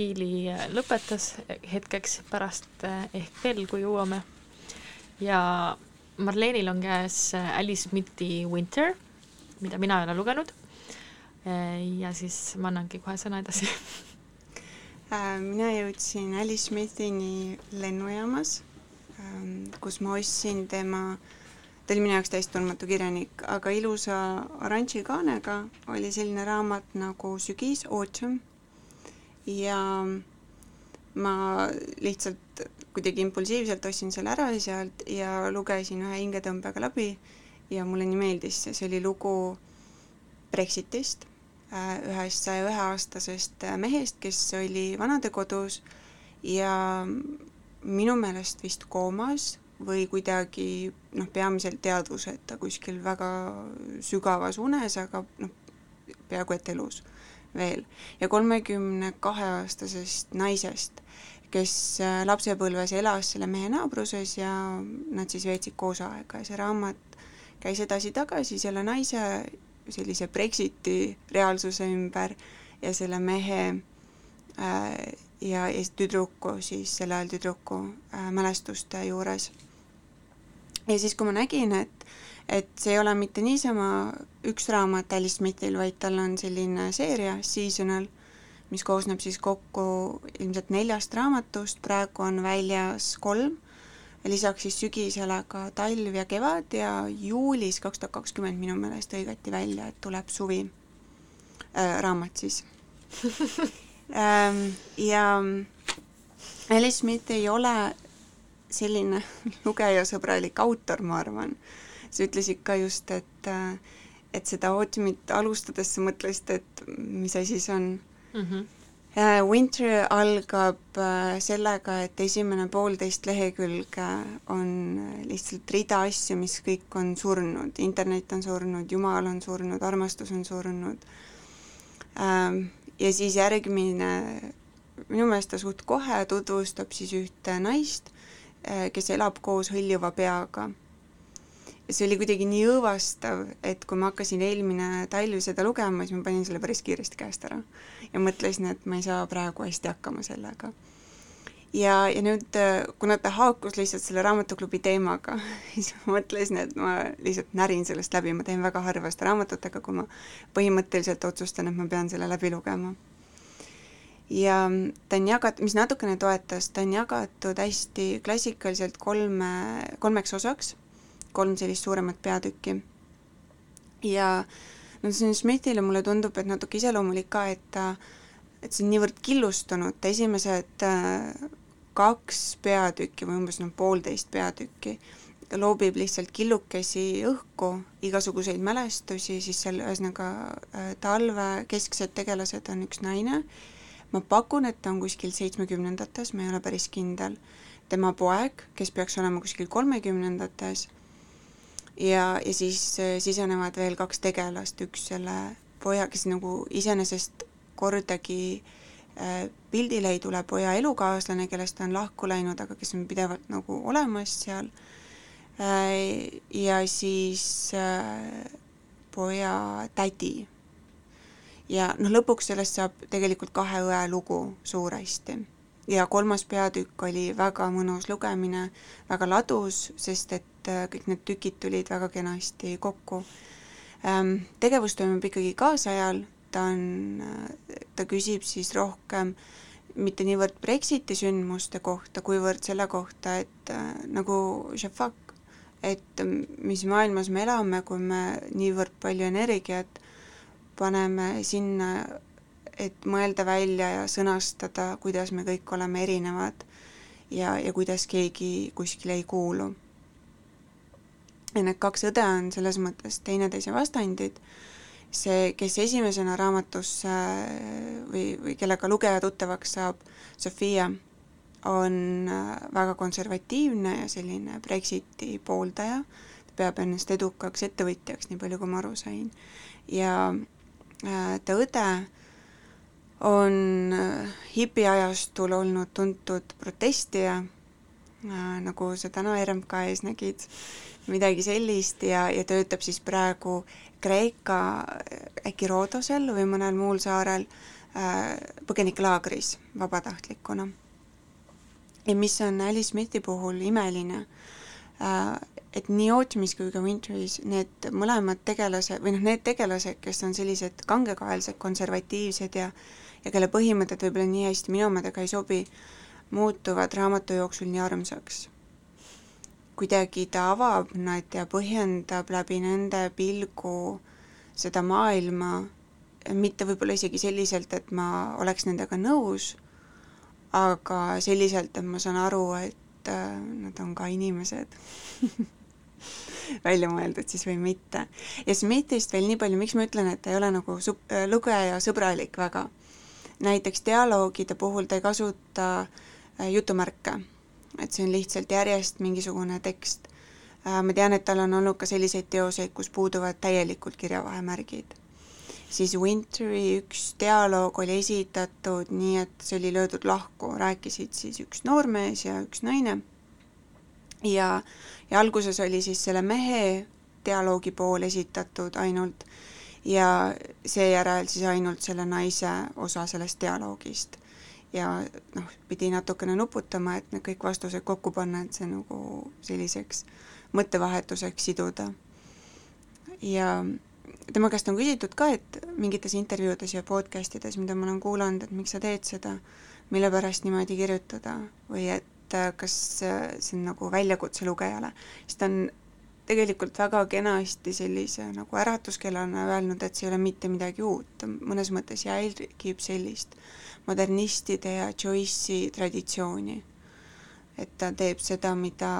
Kiili äh, lõpetas hetkeks pärast äh, ehk veel, kui jõuame. ja Marleenil on käes äh, Alice Smithi Winter, mida mina ei ole lugenud. ja siis ma annangi kohe sõna edasi [laughs] mina jõudsin Alice Smithini lennujaamas, ähm, kus ma ostsin tema, ta oli minu jaoks täiesti tundmatu kirjanik, aga ilusa oranži kaanega oli selline raamat nagu Sügis, Autumn ja ma lihtsalt kuidagi impulsiivselt ostsin selle ära sealt ja lugesin ühe hingetõmbega läbi ja mulle nii meeldis see, see oli lugu Brexitist, äh, ühest saja ühe aastasest äh, mehest, kes oli vanadekodus ja minu meelest vist koomas või kuidagi noh, peamiselt teadvuseta kuskil väga sügavas unes, aga noh, peaaegu et elus veel. ja kolmekümne kahe aastasest naisest, kes äh, lapsepõlves elas selle mehe naabruses ja nad siis veetsid koos aega ja see raamat käis edasi-tagasi selle naise sellise Brexiti reaalsuse ümber ja selle mehe äh, ja, ja tüdruku siis, selle ajal tüdruku äh, mälestuste juures. ja siis, kui ma nägin, et, et see ei ole mitte niisama üks raamat Alice Smithil, vaid tal on selline seeria, seasonal, mis koosneb siis kokku ilmselt neljast raamatust, praegu on väljas kolm, lisaks siis sügisele ka talv ja kevad ja juulis kaks tuhat kakskümmend minu meelest hõigati välja, et tuleb suvi äh,, raamat siis [laughs] ähm, ja Alice Smith ei ole selline [laughs] lugejasõbralik autor, ma arvan. Sa ütlesid ka just, et, äh, et seda Autumnit alustades sa mõtlesid, et mis asi see on mm. -hmm. Winter algab äh, sellega, et esimene poolteist lehekülge on lihtsalt rida asju, mis kõik on surnud, internet on surnud, Jumal on surnud, armastus on surnud ähm, ja siis järgmine, minu meelest ta suht kohe tutvustab siis ühte naist, kes elab koos hõljuva peaga. Ja see oli kuidagi nii õõvastav, et kui ma hakkasin eelmine talv seda lugema, siis ma panin selle päris kiiresti käest ära. ja mõtlesin, et ma ei saa praegu hästi hakkama sellega ja, ja nüüd, kuna ta haakus lihtsalt selle raamatuklubi teemaga, [laughs] siis ma mõtlesin, et ma lihtsalt närin sellest läbi, ma teen väga harva seda raamatutega, kui ma põhimõtteliselt otsustan, et ma pean selle läbi lugema. ja ta on jagatud, mis natukene toetas, ta on jagatud hästi klassikaliselt kolme, kolmeks osaks, kolm sellist suuremat peatükki. ja no see on Smithile, mulle tundub, et natuke iseloomulik ka, et ta et see on niivõrd killustunud, esimesed äh, kaks peatükki või umbes noh, poolteist peatükki loobib lihtsalt killukesi õhku, igasuguseid mälestusi, siis seal ühesõnaga äh, talve kesksed tegelased on üks naine, ma pakun, et ta on kuskil seitsmekümnendates, ma ei ole päris kindel, tema poeg, kes peaks olema kuskil kolmekümnendates, ja, ja siis äh, sisenevad veel kaks tegelast, üks selle poja, kes nagu iseenesest kordagi äh, pildile ei tule poja elukaaslane, kellest ta on lahku läinud, aga kes on pidevalt nagu olemas seal, äh, ja siis poja tädi. ja noh, lõpuks sellest saab tegelikult kahe õe lugu suuresti. ja kolmas peatükk oli väga mõnus lugemine, väga ladus, sest et kõik need tükid tulid väga kenasti kokku. Ähm, tegevus toimub ikkagi kaasajal ta on, ta küsib siis rohkem mitte niivõrd Brexiti sündmuste kohta, kuivõrd selle kohta, et äh, nagu Shafak, et mis maailmas me elame, kui me niivõrd palju energiat paneme sinna, et mõelda välja ja sõnastada, kuidas me kõik oleme erinevad ja, ja kuidas keegi kuskile ei kuulu. Ja need kaks õde on selles mõttes teineteise vastandid. See, kes esimesena raamatusse või, või kellega lugeja tuttavaks saab, Sofia, on äh, väga konservatiivne ja selline Brexiti pooldaja, ta peab ennast edukaks ettevõtjaks, nii palju kui ma aru sain. ja äh, ta õde on äh, hipiajastul olnud tuntud protestija, nagu sa täna RMK ees nägid, midagi sellist ja, ja töötab siis praegu Kreeka äkki Roodosel või mõnel muul saarel äh, põgenikelaagris vabatahtlikuna. ja mis on Alice Smithi puhul imeline äh,, et nii Autumnis kui ka Winteris need mõlemad tegelased või noh, need tegelased, kes on sellised kangekaelsed, konservatiivsed ja ja kelle põhimõtted võib-olla nii hästi minu omadega ei sobi, muutuvad raamatu jooksul nii armsaks kuidagi ta avab nad ja põhjendab läbi nende pilgu seda maailma, mitte võib-olla isegi selliselt, et ma oleks nendega nõus, aga selliselt, et ma saan aru, et äh, nad on ka inimesed [laughs] välja mõeldud siis või mitte. ja Smithist veel nii palju, miks ma ütlen, et ta ei ole nagu sub-, lugejasõbralik väga. näiteks dialoogide puhul ta ei kasuta äh, jutumärke, et see on lihtsalt järjest mingisugune tekst. Äh, ma tean, et tal on olnud ka selliseid teoseid, kus puuduvad täielikult kirjavahemärgid siis Winteri üks dialoog oli esitatud nii, et see oli löödud lahku, rääkisid siis üks noormees ja üks naine. ja, ja alguses oli siis selle mehe dialoogi pool esitatud ainult ja seejärel siis ainult selle naise osa sellest dialoogist. Ja noh, pidi natukene nuputama, et need kõik vastused kokku panna, et see nagu selliseks mõttevahetuseks siduda. ja tema käest on küsitud ka, et mingites intervjuudes ja podcast ides, mida ma olen kuulanud, et miks sa teed seda, mille pärast niimoodi kirjutada või et äh, kas äh, see on nagu väljakutse lugejale, siis ta on tegelikult väga kenasti sellise nagu äratuskellana öelnud, et see ei ole mitte midagi uut, mõnes mõttes jälgib sellist modernistide ja Joyce'i traditsiooni et ta teeb seda, mida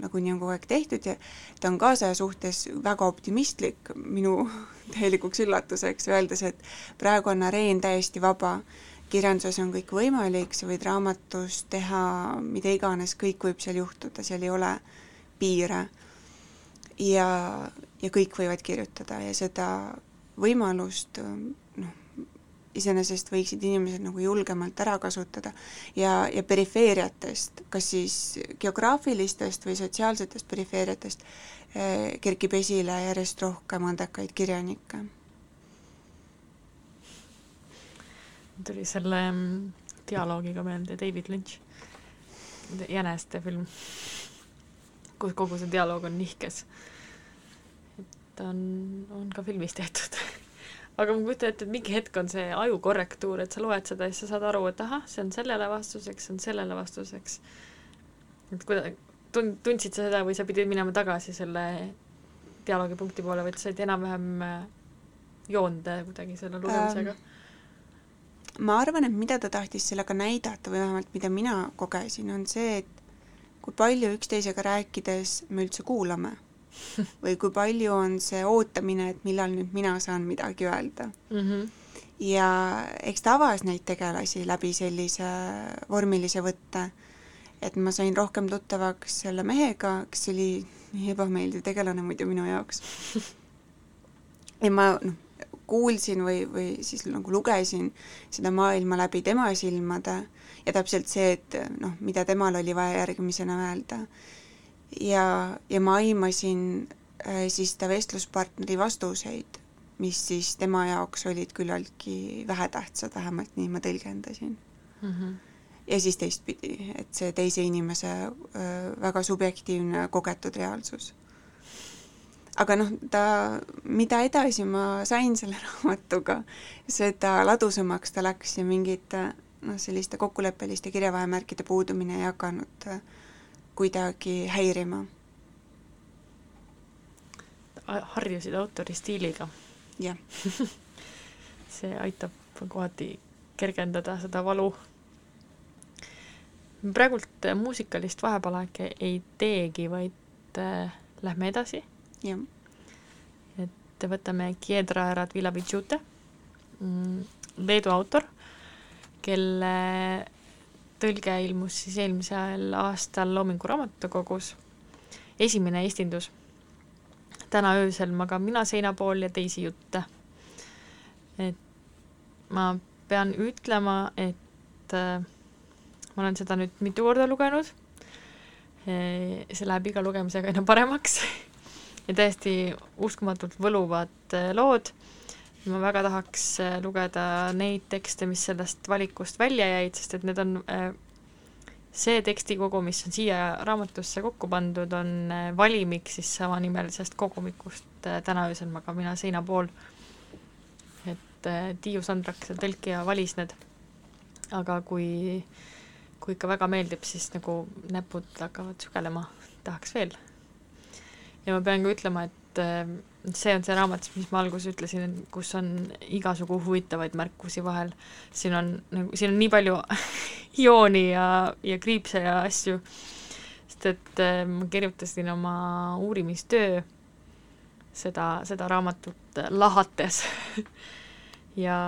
nagunii on kogu aeg tehtud ja ta on kaasaja suhtes väga optimistlik minu [laughs] täielikuks üllatuseks, öeldes, et praegu on areen täiesti vaba, kirjanduses on kõik võimalik, sa võid raamatus teha mida iganes, kõik võib seal juhtuda, seal ei ole piire. ja, ja kõik võivad kirjutada ja seda võimalust iseenesest võiksid inimesed nagu julgemalt ära kasutada ja, ja perifeeriatest, kas siis geograafilistest või sotsiaalsetest perifeeriatest eh, kerkib esile järjest rohkem andekaid kirjanikke. tuli selle mm, dialoogiga meelde David Lynch, Jäneste film, kus kogu see dialoog on nihkes. et on, on ka filmis tehtud aga ma kujutan ette, et mingi hetk on see ajukorrektuur, et sa loed seda ja siis sa saad aru, et ahah, see on sellele vastuseks, see on sellele vastuseks. et kuida-, tund-, tundsid sa seda või sa pidid minema tagasi selle dialoogipunkti poole või et said enam-vähem äh, joonde kuidagi selle lugemisega ähm,? ma arvan, et mida ta tahtis sellega näidata või vähemalt mida mina kogesin, on see, et kui palju üksteisega rääkides me üldse kuulame [laughs] või kui palju on see ootamine, et millal nüüd mina saan midagi öelda mm. -hmm. ja eks ta avas neid tegelasi läbi sellise vormilise võtte, et ma sain rohkem tuttavaks selle mehega, kes oli nii ebameeldiv tegelane muidu minu jaoks. [laughs] ja ma noh, kuulsin või, või siis nagu lugesin seda maailma läbi tema silmade ja täpselt see, et noh, mida temal oli vaja järgmisena öelda ja, ja ma aimasin äh, siis ta vestluspartneri vastuseid, mis siis tema jaoks olid küllaltki vähetähtsad, vähemalt nii ma tõlgendasin mm. -hmm. ja siis teistpidi, et see teise inimese äh, väga subjektiivne kogetud reaalsus. aga noh, ta, mida edasi ma sain selle [laughs] raamatuga, seda ladusamaks ta läks ja mingite noh, selliste kokkuleppeliste kirjavahemärkide puudumine ei hakanud äh, kuidagi häirima. harjusid autori stiiliga? jah [laughs] see aitab kohati kergendada seda valu. praegult muusikalist vahepalake ei teegi, vaid äh, lähme edasi. jah. et võtame Kiedra Radvilavitšute, mm, Leedu autor, kelle tõlge ilmus siis eelmisel aastal Loomingu Raamatukogus, esimene esindus. täna öösel magan mina seina pool ja teisi jutte. et ma pean ütlema, et äh, ma olen seda nüüd mitu korda lugenud e,. see läheb iga lugemisega aina paremaks [laughs] ja täiesti uskumatult võluvad äh, lood ma väga tahaks äh, lugeda neid tekste, mis sellest valikust välja jäid, sest et need on äh, see tekstikogu, mis on siia raamatusse kokku pandud, on äh, valimik siis samanimelisest kogumikust Täna öösel magan mina seina pool. et Tiiu Sandrak, see tõlkija, valis need. aga kui, kui ikka väga meeldib, siis nagu näpud hakkavad sügelema, tahaks veel. ja ma pean ka ütlema, et see on see raamat, mis ma alguses ütlesin, kus on igasugu huvitavaid märkusi vahel. siin on nagu, siin on nii palju [laughs] jooni ja, ja kriipse ja asju. sest et äh, ma kirjutasin oma uurimistöö seda, seda raamatut lahates [laughs] ja,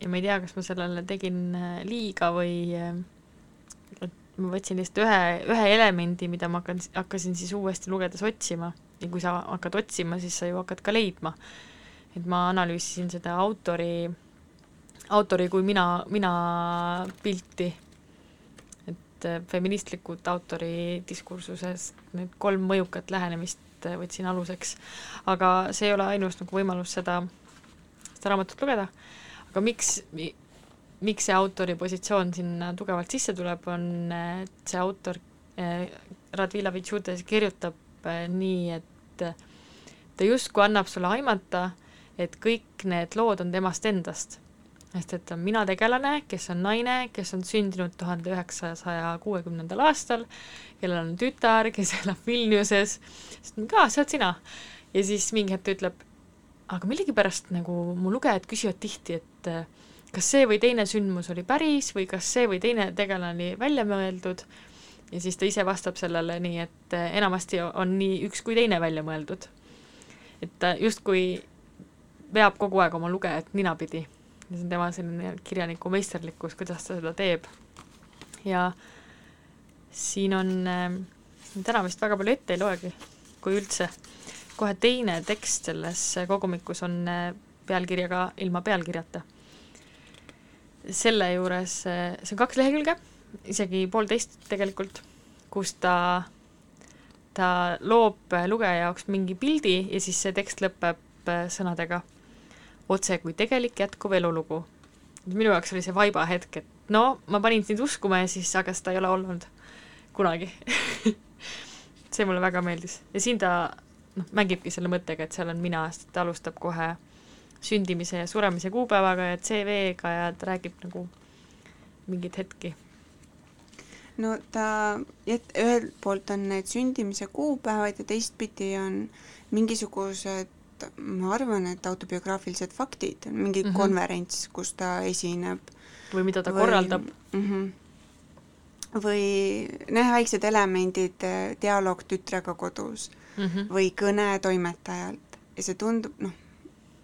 ja ma ei tea, kas ma sellele tegin äh, liiga või äh, et ma võtsin lihtsalt ühe, ühe elemendi, mida ma hakkan, hakkasin siis uuesti lugedes otsima ja kui sa hakkad otsima, siis sa ju hakkad ka leidma. et ma analüüsisin seda autori, autori kui mina, mina pilti, et äh, feministlikud autori diskursusest need kolm mõjukat lähenemist äh, võtsin aluseks. aga see ei ole ainus nagu võimalus seda, seda raamatut lugeda, aga miks, miks see autori positsioon sinna tugevalt sisse tuleb, on, et see autor Radvila Vitšutes kirjutab nii, et ta justkui annab sulle aimata, et kõik need lood on temast endast. sest et on mina tegelane, kes on naine, kes on sündinud tuhande üheksasaja kuuekümnendal aastal, kellel on tütar, kes elab Vilniuses, siis ka, see oled sina. ja siis mingi hetk ta ütleb, aga millegipärast nagu mu lugejad küsivad tihti, et kas see või teine sündmus oli päris või kas see või teine tegelane oli välja mõeldud ja siis ta ise vastab sellele nii, et eh, enamasti on nii üks kui teine välja mõeldud. et ta justkui veab kogu aeg oma lugejat ninapidi ja see on tema selline kirjaniku meisterlikkus, kuidas ta seda teeb. ja siin on äh,, täna vist väga palju ette ei loegi, kui üldse, kohe teine tekst selles kogumikus on äh, pealkirjaga ilma pealkirjata. selle juures, see on kaks lehekülge, isegi poolteist tegelikult, kus ta, ta loob lugeja jaoks mingi pildi ja siis see tekst lõpeb äh, sõnadega otse kui tegelik jätkuv elulugu. minu jaoks oli see vaiba hetk, et no ma panin sind uskuma ja siis, aga seda ei ole olnud kunagi [laughs] see mulle väga meeldis ja siin ta noh, mängibki selle mõttega, et seal on mina, sest ta alustab kohe sündimise ja suremise kuupäevaga ja CV-ga ja ta räägib nagu mingeid hetki. No ta, et ühelt poolt on need sündimise kuupäevad ja teistpidi on mingisugused, ma arvan, et autobiograafilised faktid, mingi mm. -hmm. konverents, kus ta esineb. või mida ta või... korraldab mm. -hmm. või noh, väiksed elemendid, dialoog tütrega kodus mm. -hmm. või kõne toimetajalt ja see tundub, noh,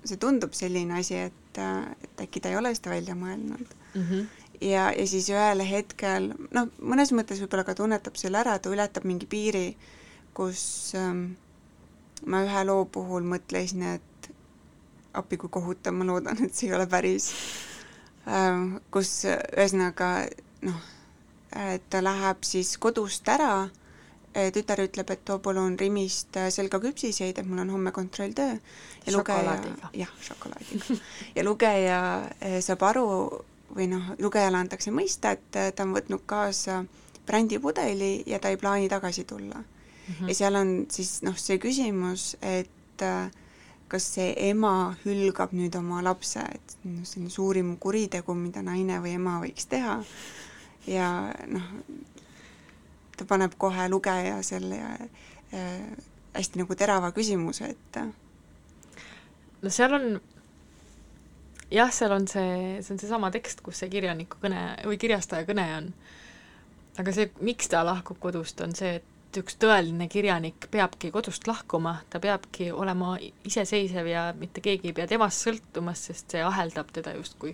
see tundub selline asi, et, et äkki ta ei ole seda välja mõelnud. Mm -hmm. Ja, ja siis ühel hetkel, noh, mõnes mõttes võib-olla ka tunnetab selle ära, ta ületab mingi piiri, kus ähm, ma ühe loo puhul mõtlesin, et appi kui kohutav, ma loodan, et see ei ole päris ähm,, kus ühesõnaga noh, et ta läheb siis kodust ära, tütar ütleb, et too palun Rimist selga küpsiseid, et mul on homme kontrolltöö. ja lugeja, jah, šokolaadiga. ja lugeja eh, saab aru või noh, lugejale antakse mõista, et eh, ta on võtnud kaasa brändipudeli ja ta ei plaani tagasi tulla mm. Mhm. ja seal on siis noh, see küsimus, et äh, kas see ema hülgab nüüd oma lapse, et noh, see on suurim kuritegu, mida naine või ema võiks teha. ja noh, ta paneb kohe lugeja selle äh, hästi nagu terava küsimuse ette. no seal on jah, seal on see, see on seesama tekst, kus see kirjaniku kõne või kirjastaja kõne on. aga see, miks ta lahkub kodust, on see, et üks tõeline kirjanik peabki kodust lahkuma, ta peabki olema iseseisev ja mitte keegi ei pea temast sõltuma, sest see aheldab teda justkui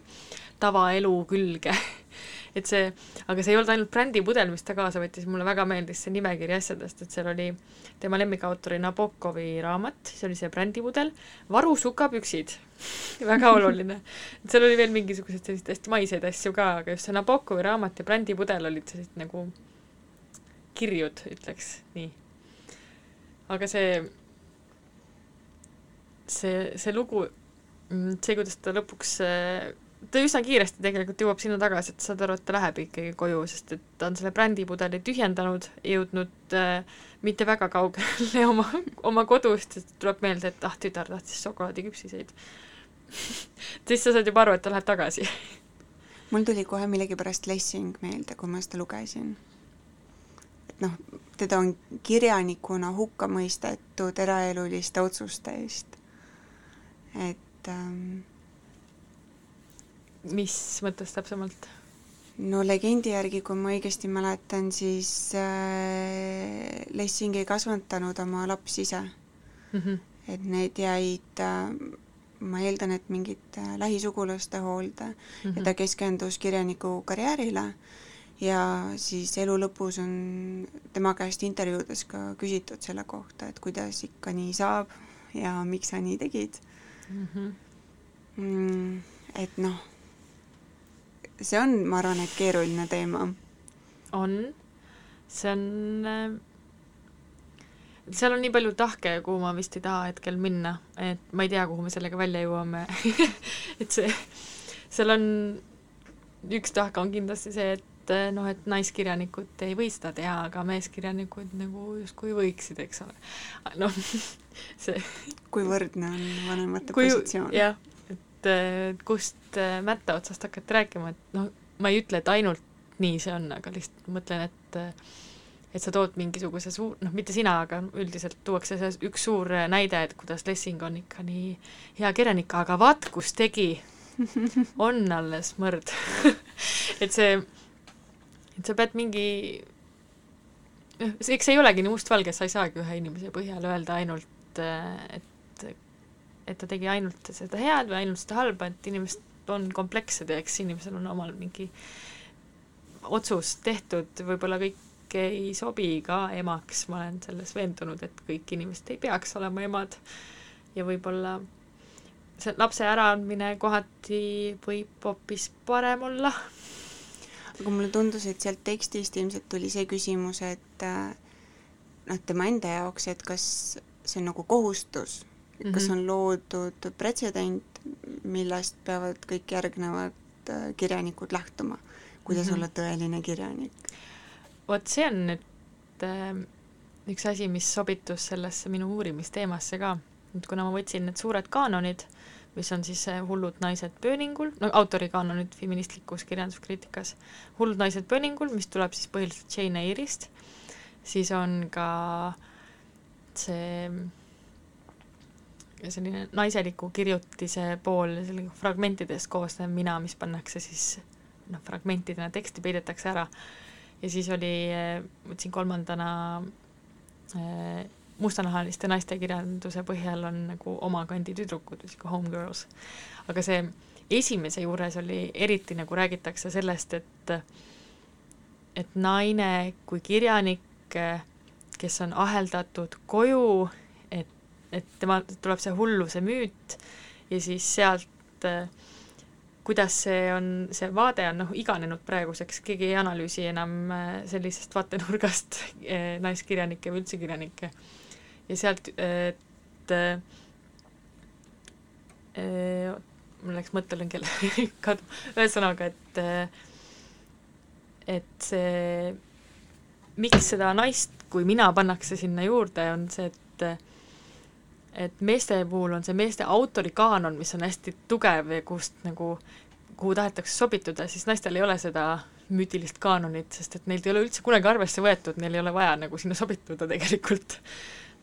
tavaelu külge [laughs] et see, aga see ei olnud ainult brändipudel, mis ta kaasa võttis, mulle väga meeldis see nimekiri asjadest, et seal oli tema lemmikautori Nabokovi raamat, siis oli see brändipudel, varu sukapüksid, [laughs] väga oluline. et seal oli veel mingisuguseid selliseid hästi maiseid asju ka, aga just see Nabokovi raamat ja brändipudel olid sellised nagu kirjud, ütleks nii. aga see, see, see lugu, see, kuidas ta lõpuks ta üsna kiiresti tegelikult jõuab sinna tagasi, et saad aru, et ta läheb ikkagi koju, sest et ta on selle brändipudeli tühjendanud, jõudnud äh, mitte väga kaugele [laughs] oma, oma kodust, sest tuleb meelde, et ah, tütar tahtis šokolaadiküpsiseid [laughs] siis sa saad juba aru, et ta läheb tagasi. mul tuli kohe millegipärast Lessing meelde, kui ma seda lugesin. Et noh, teda on kirjanikuna hukka mõistetud eraeluliste otsuste eest. et ähm, mis mõttes täpsemalt? no legendi järgi, kui ma õigesti mäletan, siis äh, Lessing ei kasvatanud oma lapsi ise, mm. -hmm. et need jäid äh, ma eeldan, et mingite äh, lähisugulaste hoolde mm -hmm. ja ta keskendus kirjaniku karjäärile ja siis elu lõpus on tema käest intervjuudes ka küsitud selle kohta, et kuidas ikka nii saab ja miks sa nii tegid Mm -hmm. mm,. et noh, see on, ma arvan, et keeruline teema. on, see on äh, seal on nii palju tahke, kuhu ma vist ei taha hetkel minna, et ma ei tea, kuhu me sellega välja jõuame [laughs] et see, seal on, üks tahk on kindlasti see, et eh, noh, et naiskirjanikud ei või seda teha, aga meeskirjanikud nagu justkui võiksid, eks ole. noh, [laughs] see kui võrdne on vanemate kui positsioon. jah, et eh, kust eh, mätta otsast hakata rääkima, et noh, ma ei ütle, et ainult nii see on, aga lihtsalt mõtlen, et et sa tood mingisuguse suur, noh, mitte sina, aga üldiselt tuuakse see üks suur näide, et kuidas Lessing on ikka nii hea kirjanik, aga vaat kus tegi, [laughs] on alles mõrd [laughs] et see, et sa pead mingi noh, eks see ei olegi nii mustvalge, sa ei saagi ühe inimese põhjal öelda ainult, et et ta tegi ainult seda head või ainult seda halba, et inimesed on komplekssed ja eks inimesel on omal mingi otsus tehtud, võib-olla kõik ei sobi ka emaks, ma olen selles veendunud, et kõik inimesed ei peaks olema emad ja võib-olla see lapse äraandmine kohati võib hoopis parem olla. Aga mulle tundus, et sealt tekstist ilmselt tuli see küsimus, et äh, noh, tema enda jaoks, et kas see on nagu kohustus mm, -hmm. kas Mhm. on loodud pretsedent, millest peavad kõik järgnevad äh, kirjanikud lähtuma, kuidas Mhm. olla tõeline kirjanik. vot see on nüüd äh, üks asi, mis sobitus sellesse minu uurimisteemasse ka, et kuna ma võtsin need suured kaanonid, mis on siis Hullud naised pööningul, no autori kaanonid feministlikus kirjanduskriitikas, Hullud naised pööningul, mis tuleb siis põhiliselt Jane Eyre'ist, siis on ka see selline naiseliku kirjutise pool, selline fragmentidest koosnev mina, mis pannakse siis noh, fragmentidena teksti peidetakse ära. Ja siis oli, võtsin kolmandana äh, mustanahaliste naiste kirjanduse põhjal on nagu oma kandi tüdrukud, sihuke homegirls. aga see esimese juures oli eriti nagu räägitakse sellest, et et naine kui kirjanik, kes on aheldatud koju, et, et tema, tuleb see hulluse müüt ja siis sealt kuidas see on, see vaade on noh, iganenud praeguseks, keegi ei analüüsi enam äh, sellisest vaatenurgast äh, naiskirjanikke või üldse kirjanikke. Ja sealt, et äh, mul läks mõttelõngele [laughs] kaduma, ühesõnaga, et et see, miks seda naist kui mina pannakse sinna juurde, on see, et et meeste puhul on see meeste autorikaanon, mis on hästi tugev ja kust nagu, kuhu tahetakse sobituda, siis naistel ei ole seda müütilist kaanonit, sest et neilt ei ole üldse kunagi arvesse võetud, neil ei ole vaja nagu sinna sobituda tegelikult.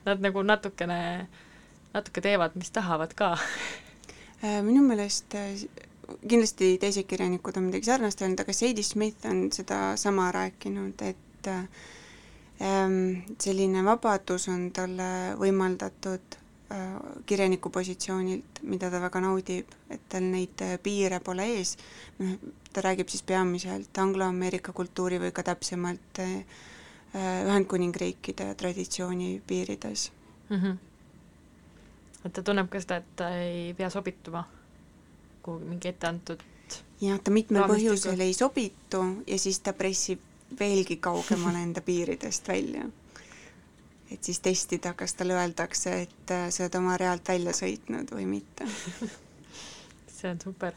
Nad nagu natukene, natuke teevad, mis tahavad ka. Äh, minu meelest äh, kindlasti teised kirjanikud on midagi sarnast öelnud, aga Sadie Smith on sedasama rääkinud, et äh, ähm, selline vabadus on talle võimaldatud äh, kirjaniku positsioonilt, mida ta väga naudib, et tal neid piire pole ees, noh, ta räägib siis peamiselt anglo-ameerika kultuuri või ka täpsemalt äh, Ühendkuningriikide traditsiooni piirides. mm. -hmm. et ta tunneb ka seda, et ta ei pea sobituma kuhugi mingi etteantud jah, ta mitmel põhjusel ei sobitu ja siis ta pressib veelgi kaugemale [laughs] enda piiridest välja. et siis testida, kas talle öeldakse, et äh, sa oled oma realt välja sõitnud või mitte. [laughs] see on super.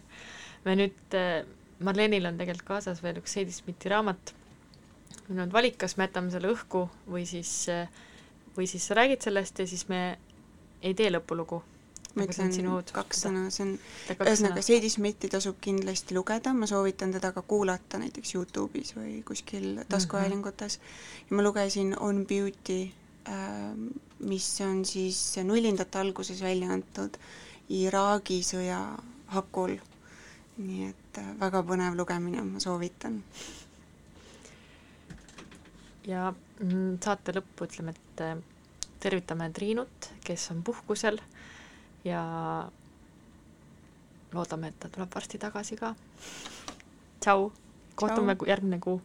me nüüd, Marlenil on tegelikult kaasas veel üks Heidi Smithi raamat, meil on valik, kas me jätame selle õhku või siis, või siis sa räägid sellest ja siis me ei tee lõpulugu. ma Nagu ütlen kaks sõna, see on, ühesõnaga sõna. Sadie Smithi tasub kindlasti lugeda, ma soovitan teda ka kuulata näiteks Youtube'is või kuskil taskuhäälingutes. ja ma lugesin On Beauty, mis on siis nullindate alguses välja antud Iraagi sõja hakul nii et äh, väga põnev lugemine, ma soovitan ja mm, saate lõppu ütleme, et äh, tervitame Triinut, kes on puhkusel ja loodame, et ta tuleb varsti tagasi ka. tšau, kohtume Ciao. järgmine kuu.